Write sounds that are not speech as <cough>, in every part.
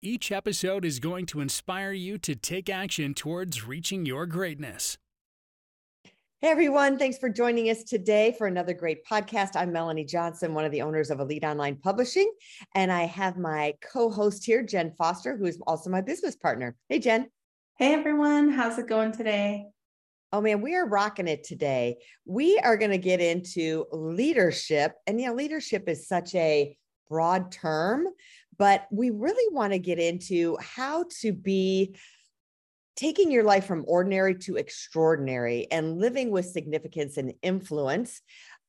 Each episode is going to inspire you to take action towards reaching your greatness. Hey everyone, thanks for joining us today for another great podcast. I'm Melanie Johnson, one of the owners of Elite Online Publishing, and I have my co-host here, Jen Foster, who is also my business partner. Hey Jen. Hey everyone, how's it going today? Oh man, we are rocking it today. We are going to get into leadership, and you know, leadership is such a broad term, but we really want to get into how to be taking your life from ordinary to extraordinary and living with significance and influence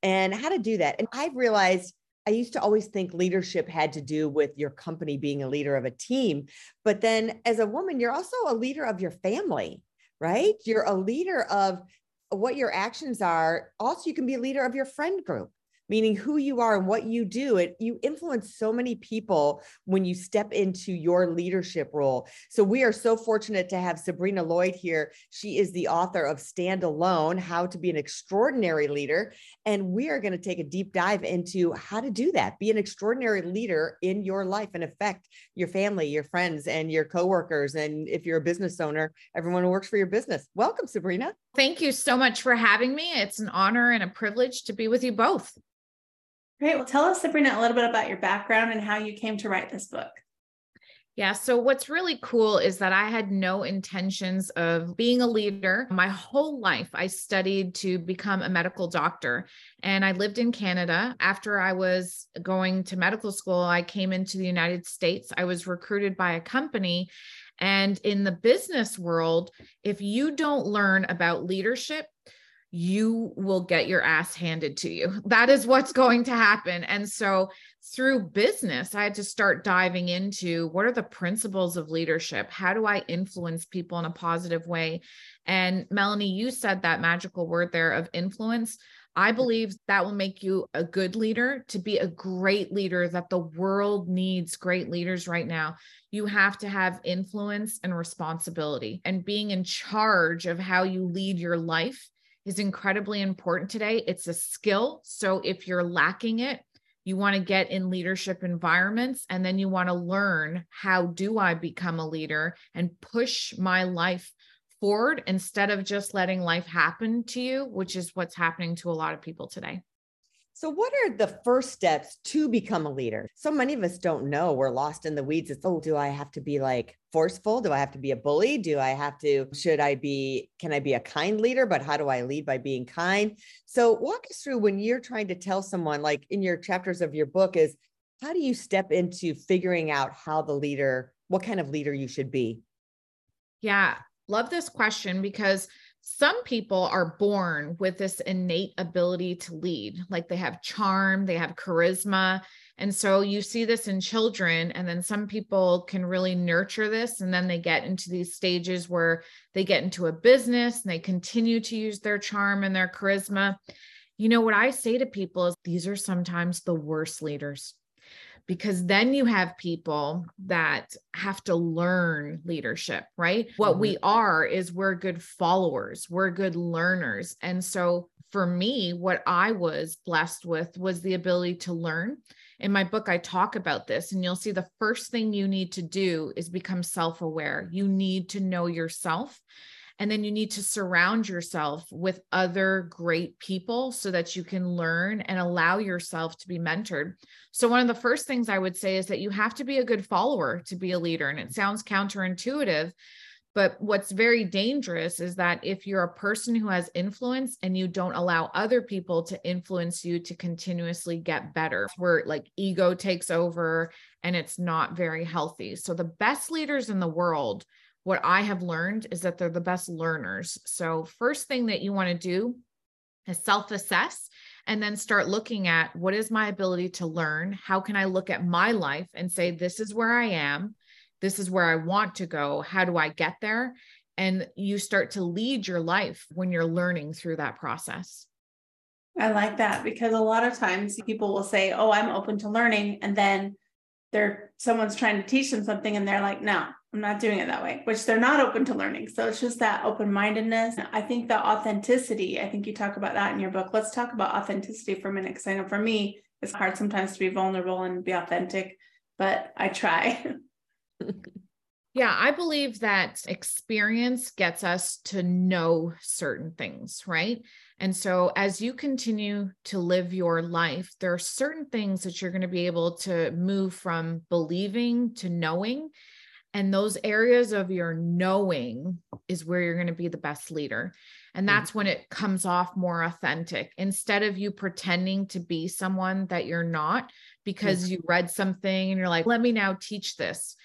and how to do that. And I've realized I used to always think leadership had to do with your company being a leader of a team. But then as a woman, you're also a leader of your family, right? You're a leader of what your actions are. Also, you can be a leader of your friend group meaning who you are and what you do it you influence so many people when you step into your leadership role. So we are so fortunate to have sabrina lloyd here. She is the author of stand alone how to be an extraordinary leader. And we are going to take a deep dive into how to do that be an extraordinary leader in your life and affect your family your friends and your coworkers. And if you're a business owner everyone who works for your business. Welcome sabrina. Thank you so much for having me. It's an honor and a privilege to be with you both Great. Well, tell us, Sabrina, a little bit about your background and how you came to write this book. Yeah. So, what's really cool is that I had no intentions of being a leader. My whole life, I studied to become a medical doctor, and I lived in Canada. After I was going to medical school, I came into the United States. I was recruited by a company. And in the business world, if you don't learn about leadership, you will get your ass handed to you. That is what's going to happen. And so through business, I had to start diving into what are the principles of leadership? How do I influence people in a positive way? And Melanie, you said that magical word there of influence. I believe that will make you a good leader to be a great leader that the world needs great leaders right now. You have to have influence and responsibility and being in charge of how you lead your life is incredibly important today. It's a skill. So if you're lacking it, you want to get in leadership environments and then you want to learn how do I become a leader and push my life forward instead of just letting life happen to you, which is what's happening to a lot of people today. So, what are the first steps to become a leader? So many of us don't know. We're lost in the weeds. It's, oh, do I have to be like forceful? Do I have to be a bully? Do I have to, should I be, can I be a kind leader? But how do I lead by being kind? So, walk us through when you're trying to tell someone, like in your chapters of your book, is how do you step into figuring out how the leader, what kind of leader you should be? Yeah, love this question because some people are born with this innate ability to lead, like they have charm, they have charisma. And so you see this in children, and then some people can really nurture this. And then they get into these stages where they get into a business and they continue to use their charm and their charisma. You know, what I say to people is these are sometimes the worst leaders because then you have people that have to learn leadership, right? What mm-hmm. we are is we're good followers, we're good learners. And so for me, what I was blessed with was the ability to learn. In my book, I talk about this, and you'll see the first thing you need to do is become self aware. You need to know yourself. And then you need to surround yourself with other great people so that you can learn and allow yourself to be mentored. So, one of the first things I would say is that you have to be a good follower to be a leader. And it sounds counterintuitive. But what's very dangerous is that if you're a person who has influence and you don't allow other people to influence you to continuously get better, where like ego takes over and it's not very healthy. So, the best leaders in the world what I have learned is that they're the best learners. So, first thing that you want to do is self assess and then start looking at what is my ability to learn? How can I look at my life and say, this is where I am? this is where I want to go. How do I get there? And you start to lead your life when you're learning through that process. I like that because a lot of times people will say, "Oh, I'm open to learning," and then they're someone's trying to teach them something and they're like, "No, I'm not doing it that way," which they're not open to learning. So it's just that open-mindedness. I think the authenticity, I think you talk about that in your book. Let's talk about authenticity for a minute because I know for me, it's hard sometimes to be vulnerable and be authentic, but I try. <laughs> Yeah, I believe that experience gets us to know certain things, right? And so as you continue to live your life, there are certain things that you're going to be able to move from believing to knowing. And those areas of your knowing is where you're going to be the best leader. And mm-hmm. that's when it comes off more authentic instead of you pretending to be someone that you're not because you read something and you're like, let me now teach this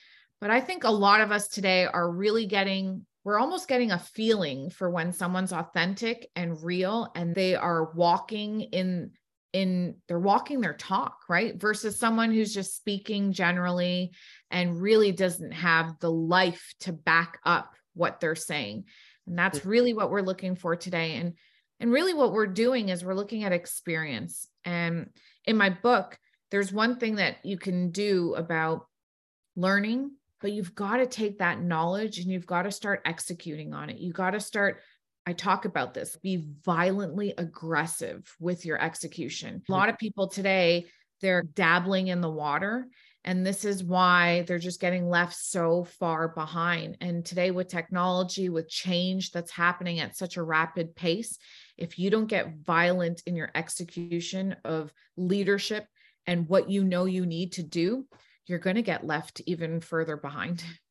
but I think a lot of us today are really getting, we're almost getting a feeling for when someone's authentic and real and they are walking in in they're walking their talk right versus someone who's just speaking generally and really doesn't have the life to back up what they're saying and that's mm. really what we're looking for today and and really what we're doing is we're looking at experience and in my book there's one thing that you can do about learning but you've got to take that knowledge and you've got to start executing on it. You got to start I talk about this be violently aggressive with your execution. A lot of people today, they're dabbling in the water. And this is why they're just getting left so far behind. And today, with technology, with change that's happening at such a rapid pace, if you don't get violent in your execution of leadership and what you know you need to do, you're going to get left even further behind. <laughs>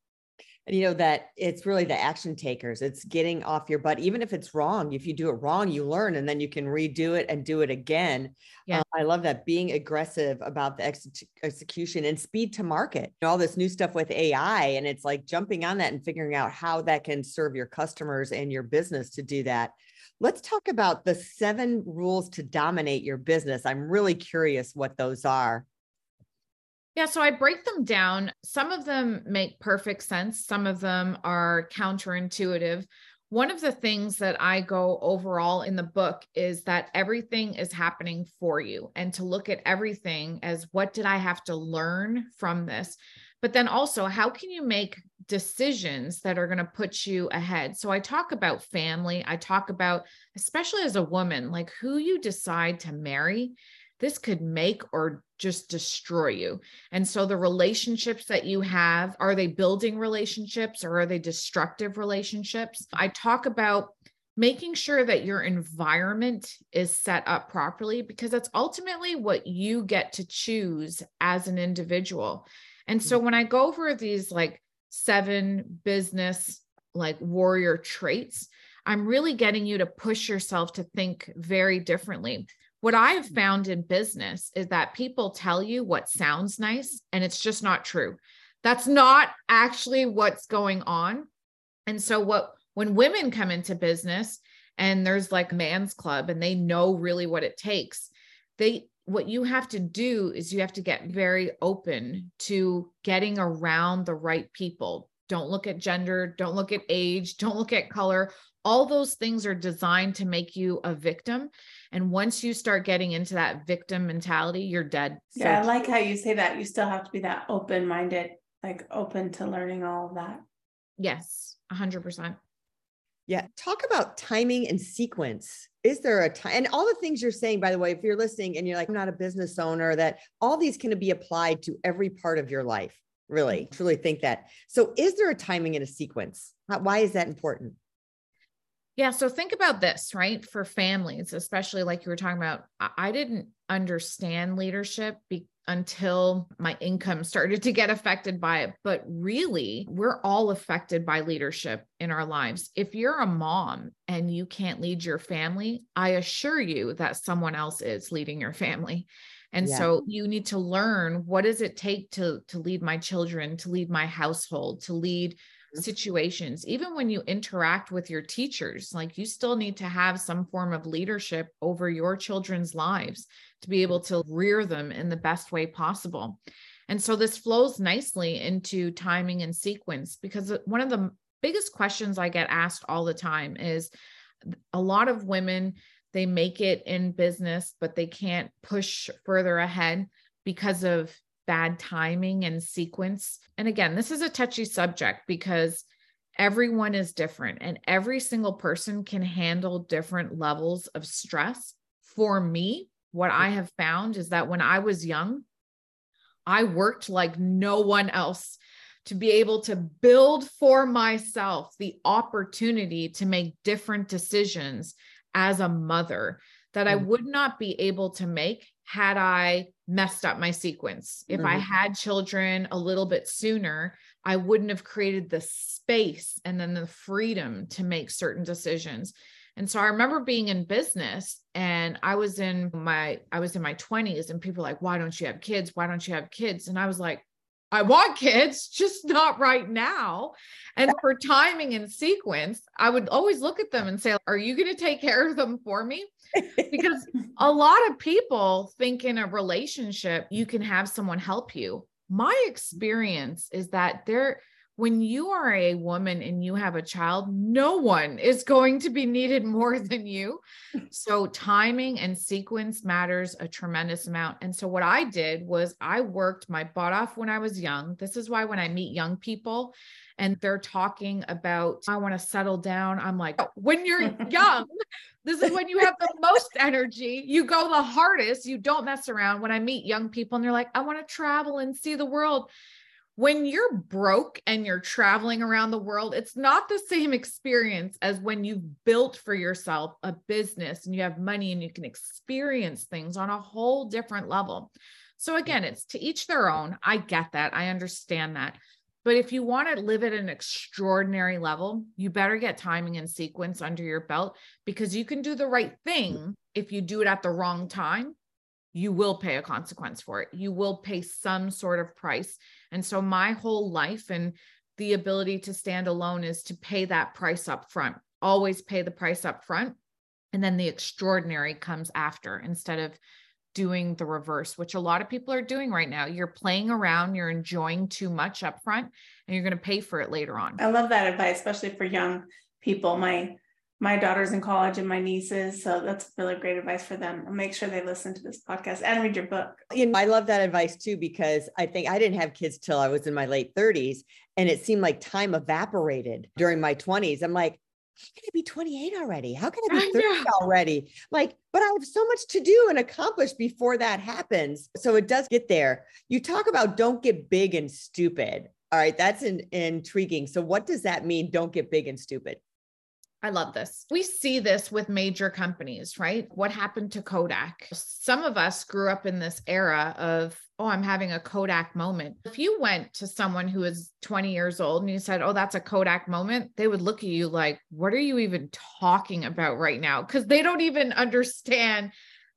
You know that it's really the action takers. It's getting off your butt, even if it's wrong. If you do it wrong, you learn and then you can redo it and do it again. Yeah. Uh, I love that being aggressive about the ex- execution and speed to market. All this new stuff with AI, and it's like jumping on that and figuring out how that can serve your customers and your business to do that. Let's talk about the seven rules to dominate your business. I'm really curious what those are. Yeah, so I break them down. Some of them make perfect sense, some of them are counterintuitive. One of the things that I go overall in the book is that everything is happening for you and to look at everything as what did I have to learn from this? But then also, how can you make decisions that are going to put you ahead? So I talk about family, I talk about, especially as a woman, like who you decide to marry this could make or just destroy you. And so the relationships that you have, are they building relationships or are they destructive relationships? I talk about making sure that your environment is set up properly because that's ultimately what you get to choose as an individual. And so when I go over these like seven business like warrior traits, I'm really getting you to push yourself to think very differently what I have found in business is that people tell you what sounds nice and it's just not true. That's not actually what's going on. And so what when women come into business and there's like man's club and they know really what it takes, they what you have to do is you have to get very open to getting around the right people. Don't look at gender, don't look at age, don't look at color. All those things are designed to make you a victim. And once you start getting into that victim mentality, you're dead. Yeah, so- I like how you say that. You still have to be that open minded, like open to learning all of that. Yes, 100%. Yeah. Talk about timing and sequence. Is there a time? And all the things you're saying, by the way, if you're listening and you're like, I'm not a business owner, that all these can be applied to every part of your life. Really, mm-hmm. truly think that. So, is there a timing and a sequence? Why is that important? Yeah. So think about this, right? For families, especially like you were talking about, I didn't understand leadership be- until my income <laughs> started to get affected by it. But really, we're all affected by leadership in our lives. If you're a mom and you can't lead your family, I assure you that someone else is leading your family. And yeah. so you need to learn what does it take to to lead my children, to lead my household, to lead Mm-hmm. situations even when you interact with your teachers like you still need to have some form of leadership over your children's lives to be able to rear them in the best way possible. And so this flows nicely into timing and sequence because uh, one of the biggest questions I get asked all the time is a lot of women they make it in business but they can't push further ahead because of bad timing and sequence. And again, this is a touchy subject because everyone is different and every single person can handle different levels of stress. For me, what I have found is that when I was young, I worked like no one else to be able to build for myself the opportunity to make different decisions as a mother that I mm. would not be able to make had I messed up my sequence. If mm-hmm. I had children a little bit sooner, I wouldn't have created the space and then the freedom to make certain decisions. And so I remember being in business and I was in my I was in my 20s and people like why don't you have kids? Why don't you have kids? And I was like I want kids, just not right now. And for timing and sequence, I would always look at them and say, Are you going to take care of them for me? Because <laughs> a lot of people think in a relationship, you can have someone help you. My experience is that there, when you are a woman and you have a child, no one is going to be needed more than you. <laughs> So, timing and sequence matters a tremendous amount. And so, what I did was I worked my butt off when I was young. This is why when I meet young people and they're talking about, I want to settle down, I'm like, oh, when you're young, this is when you have the most energy. You go the hardest. You don't mess around. When I meet young people and they're like, I want to travel and see the world when you're broke and you're traveling around the world, it's not the same experience as when you've built for yourself a business and you have money and you can experience things on a whole different level. So, again, it's to each their own. I get that. I understand that. But if you want to live at an extraordinary level, you better get timing and sequence under your belt because you can do the right thing if you do it at the wrong time. You will pay a consequence for it. You will pay some sort of price and so my whole life and the ability to stand alone is to pay that price up front. Always pay the price up front. And then the extraordinary comes after instead of doing the reverse, which a lot of people are doing right now. You're playing around, you're enjoying too much up front, and you're going to pay for it later on. I love that advice, especially for young people. My my daughter's in college and my nieces. So that's really great advice for them. I'll make sure they listen to this podcast and read your book. You know, I love that advice too, because I think I didn't have kids till I was in my late 30s. And it seemed like time evaporated during my 20s. I'm like, how can I be 28 already? How can I be 30 I already? Like, but I have so much to do and accomplish before that happens. So it does get there. You talk about don't get big and stupid. All right, that's in, intriguing. So, what does that mean? Don't get big and stupid. I love this. We see this with major companies, right? What happened to Kodak? Some of us grew up in this era of, oh, I'm having a Kodak moment. If you went to someone who is 20 years old and you said, oh, that's a Kodak moment, they would look at you like, what are you even talking about right now? Because they don't even understand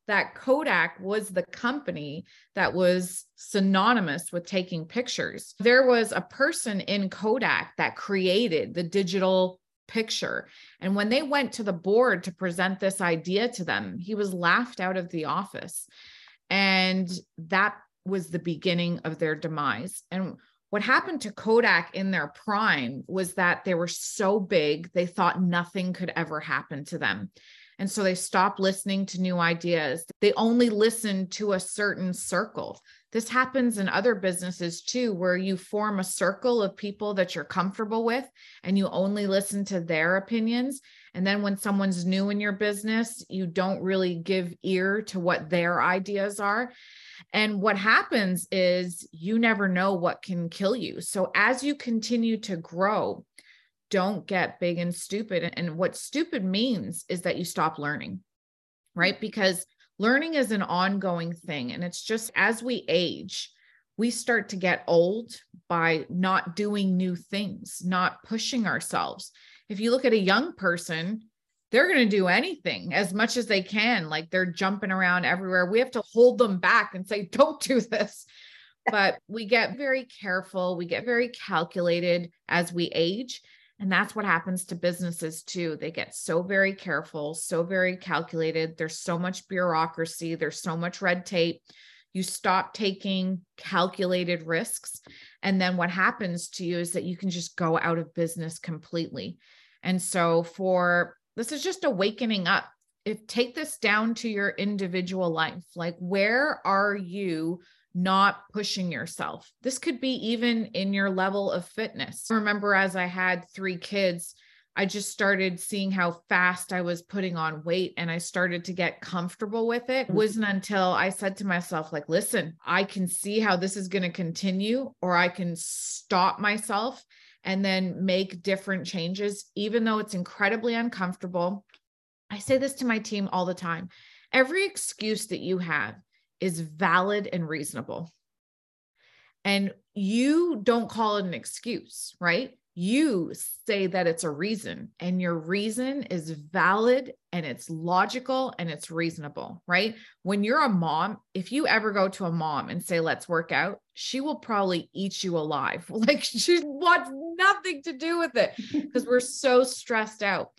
that Kodak was the company that was synonymous with taking pictures. There was a person in Kodak that created the digital picture. And when they went to the board to present this idea to them, he was laughed out of the office. And that was the beginning of their demise. And what happened to Kodak in their prime was that they were so big, they thought nothing could ever happen to them. And so they stop listening to new ideas. They only listen to a certain circle. This happens in other businesses too, where you form a circle of people that you're comfortable with and you only listen to their opinions. And then when someone's new in your business, you don't really give ear to what their ideas are. And what happens is you never know what can kill you. So as you continue to grow, don't get big and stupid. And what stupid means is that you stop learning, right? Mm-hmm. Because learning is an ongoing thing. And it's just as we age, we start to get old by not doing new things, not pushing ourselves. If you look at a young person, they're going to do anything as much as they can. Like they're jumping around everywhere. We have to hold them back and say, don't do this. <laughs> But we get very careful, we get very calculated as we age. And that's what happens to businesses too. They get so very careful, so very calculated. There's so much bureaucracy, there's so much red tape. You stop taking calculated risks. And then what happens to you is that you can just go out of business completely. And so, for this is just awakening up. If take this down to your individual life, like where are you not pushing yourself? This could be even in your level of fitness. I remember as I had three kids, I just started seeing how fast I was putting on weight and I started to get comfortable with it. it wasn't until I said to myself, like, listen, I can see how this is going to continue, or I can stop myself and then make different changes, even though it's incredibly uncomfortable. I say this to my team all the time every excuse that you have is valid and reasonable. And you don't call it an excuse, right? you say that it's a reason and your reason is valid and it's logical and it's reasonable, right? When you're a mom, if you ever go to a mom and say, let's work out, she will probably eat you alive. <laughs> Like she wants nothing to do with it <laughs> because we're so stressed out.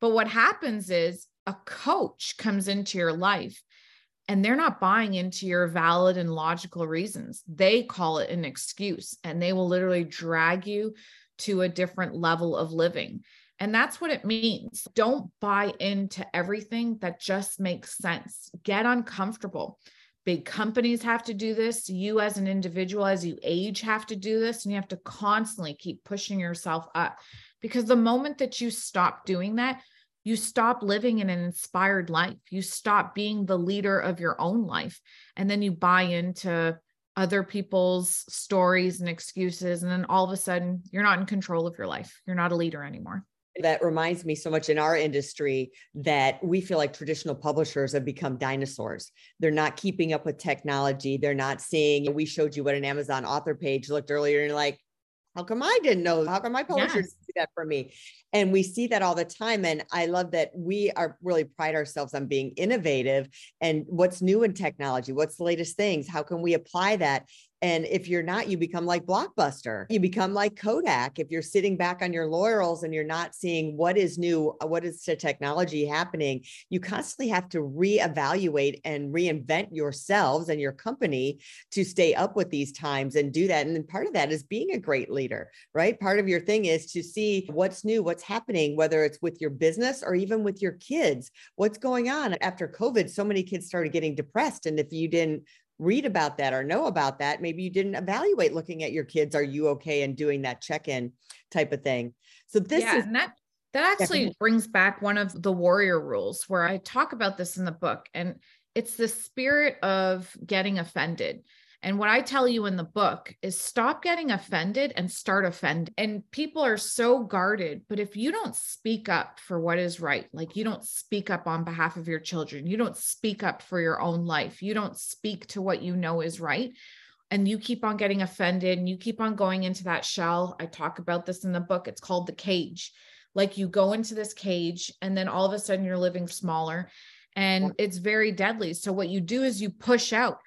But what happens is a coach comes into your life and they're not buying into your valid and logical reasons. They call it an excuse and they will literally drag you to a different level of living. And that's what it means. Don't buy into everything that just makes sense. Get uncomfortable. Big companies have to do this. You, as an individual, as you age, have to do this. And you have to constantly keep pushing yourself up because the moment that you stop doing that, you stop living in an inspired life. You stop being the leader of your own life. And then you buy into other people's stories and excuses. And then all of a sudden, you're not in control of your life. You're not a leader anymore. That reminds me so much in our industry that we feel like traditional publishers have become dinosaurs. They're not keeping up with technology. They're not seeing. We showed you what an Amazon author page looked earlier, and you're like, how come I didn't know? How come my publisher yes. That for me? And we see that all the time. And I love that we are really pride ourselves on being innovative and what's new in technology, what's the latest things, how can we apply that? And if you're not, you become like Blockbuster. You become like Kodak. If you're sitting back on your laurels and you're not seeing what is new, uh, what is the technology happening, you constantly have to reevaluate and reinvent yourselves and your company to stay up with these times and do that. And then part of that is being a great leader, right? Part of your thing is to see what's new, what's happening, whether it's with your business or even with your kids. What's going on after COVID? So many kids started getting depressed. And if you didn't read about that or know about that maybe you didn't evaluate looking at your kids are you okay and doing that check-in type of thing? So this yeah, is that that actually brings back one of the warrior rules where i talk about this in the book and it's the spirit of getting offended and what I tell you in the book is stop getting offended and start offending. And people are so guarded. But if you don't speak up for what is right, like you don't speak up on behalf of your children, you don't speak up for your own life, you don't speak to what you know is right, and you keep on getting offended and you keep on going into that shell. I talk about this in the book. It's called the cage. Like you go into this cage and then all of a sudden you're living smaller and it's very deadly. So what you do is you push out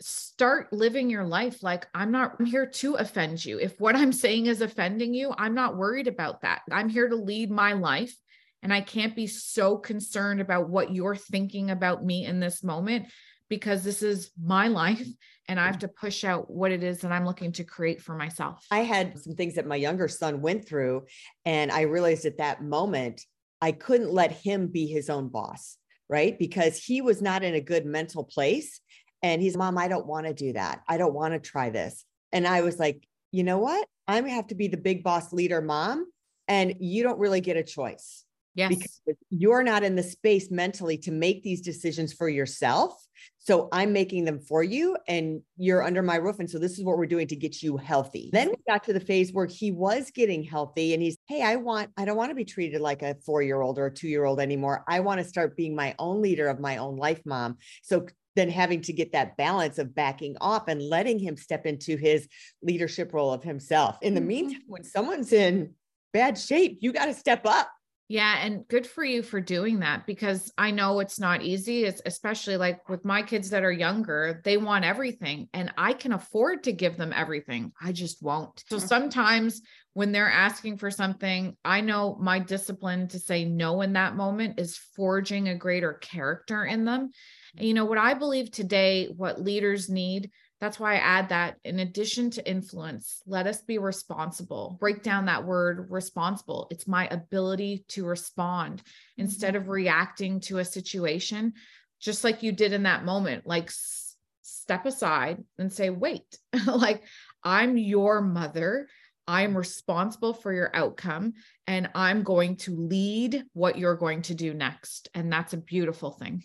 start living your life like I'm not <laughs> here to offend you. If what I'm saying is offending you, I'm not worried about that. I'm here to lead my life and I can't be so concerned about what you're thinking about me in this moment because this is my <laughs> life and I have to push out what it is that I'm looking to create for myself. I had some things that my younger son went through and I realized at that moment I couldn't let him be his own boss right? Because he was not in a good mental place. And he's, Mom, I don't want to do that. I don't want to try this. And I was like, you know what? I'm going to have to be the big boss leader, mom. And you don't really get a choice. Yes. Because you're not in the space mentally to make these decisions for yourself. So I'm making them for you and you're under my roof. And so this is what we're doing to get you healthy. Then we got to the phase where he was getting healthy and he's, Hey, I want, I don't want to be treated like a four year old or a two year old anymore. I want to start being my own leader of my own life, mom. So then having to get that balance of backing off and letting him step into his leadership role of himself. In the mm-hmm. meantime, when someone's in bad shape, you got to step up. Yeah. And good for you for doing that because I know it's not easy. It's especially like with my kids that are younger, they want everything and I can afford to give them everything. I just won't. So sometimes when they're asking for something, I know my discipline to say no in that moment is forging a greater character in them And you know what I believe today, what leaders need, that's why I add that in addition to influence, let us be responsible. Break down that word responsible. It's my ability to respond instead mm-hmm. of reacting to a situation, just like you did in that moment. Like, s- step aside and say, wait, <laughs> like, I'm your mother. I'm responsible for your outcome and I'm going to lead what you're going to do next. And that's a beautiful thing.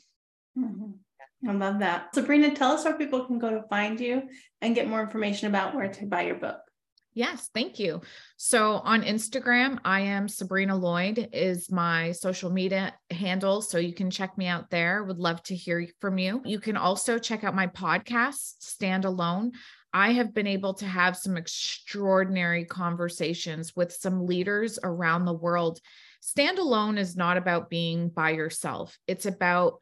Mhm. I love that. Sabrina, tell us where people can go to find you and get more information about where to buy your book. Yes, thank you. So on Instagram, I am Sabrina Lloyd is my social media handle. So you can check me out there. Would love to hear from you. You can also check out my podcast, Stand Alone. I have been able to have some extraordinary conversations with some leaders around the world. Stand alone is not about being by yourself. It's about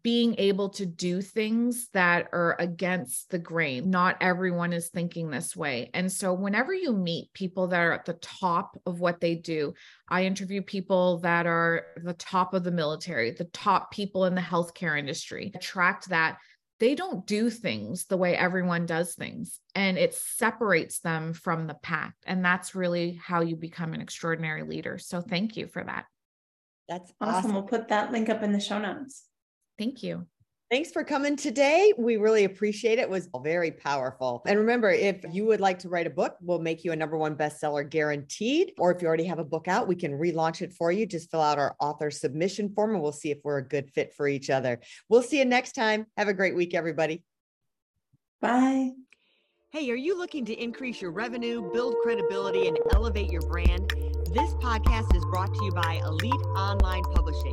being able to do things that are against the grain. Not everyone is thinking this way. And so, whenever you meet people that are at the top of what they do, I interview people that are the top of the military, the top people in the healthcare industry, attract that. They don't do things the way everyone does things, and it separates them from the pack. And that's really how you become an extraordinary leader. So, thank you for that. That's Awesome. awesome. We'll put that link up in the show notes. Thank you. Thanks for coming today. We really appreciate it. It was very powerful. And remember, if you would like to write a book, we'll make you a number one bestseller guaranteed. Or if you already have a book out, we can relaunch it for you. Just fill out our author submission form and we'll see if we're a good fit for each other. We'll see you next time. Have a great week, everybody. Bye. Hey, are you looking to increase your revenue, build credibility, and elevate your brand? This podcast is brought to you by Elite Online Publishing,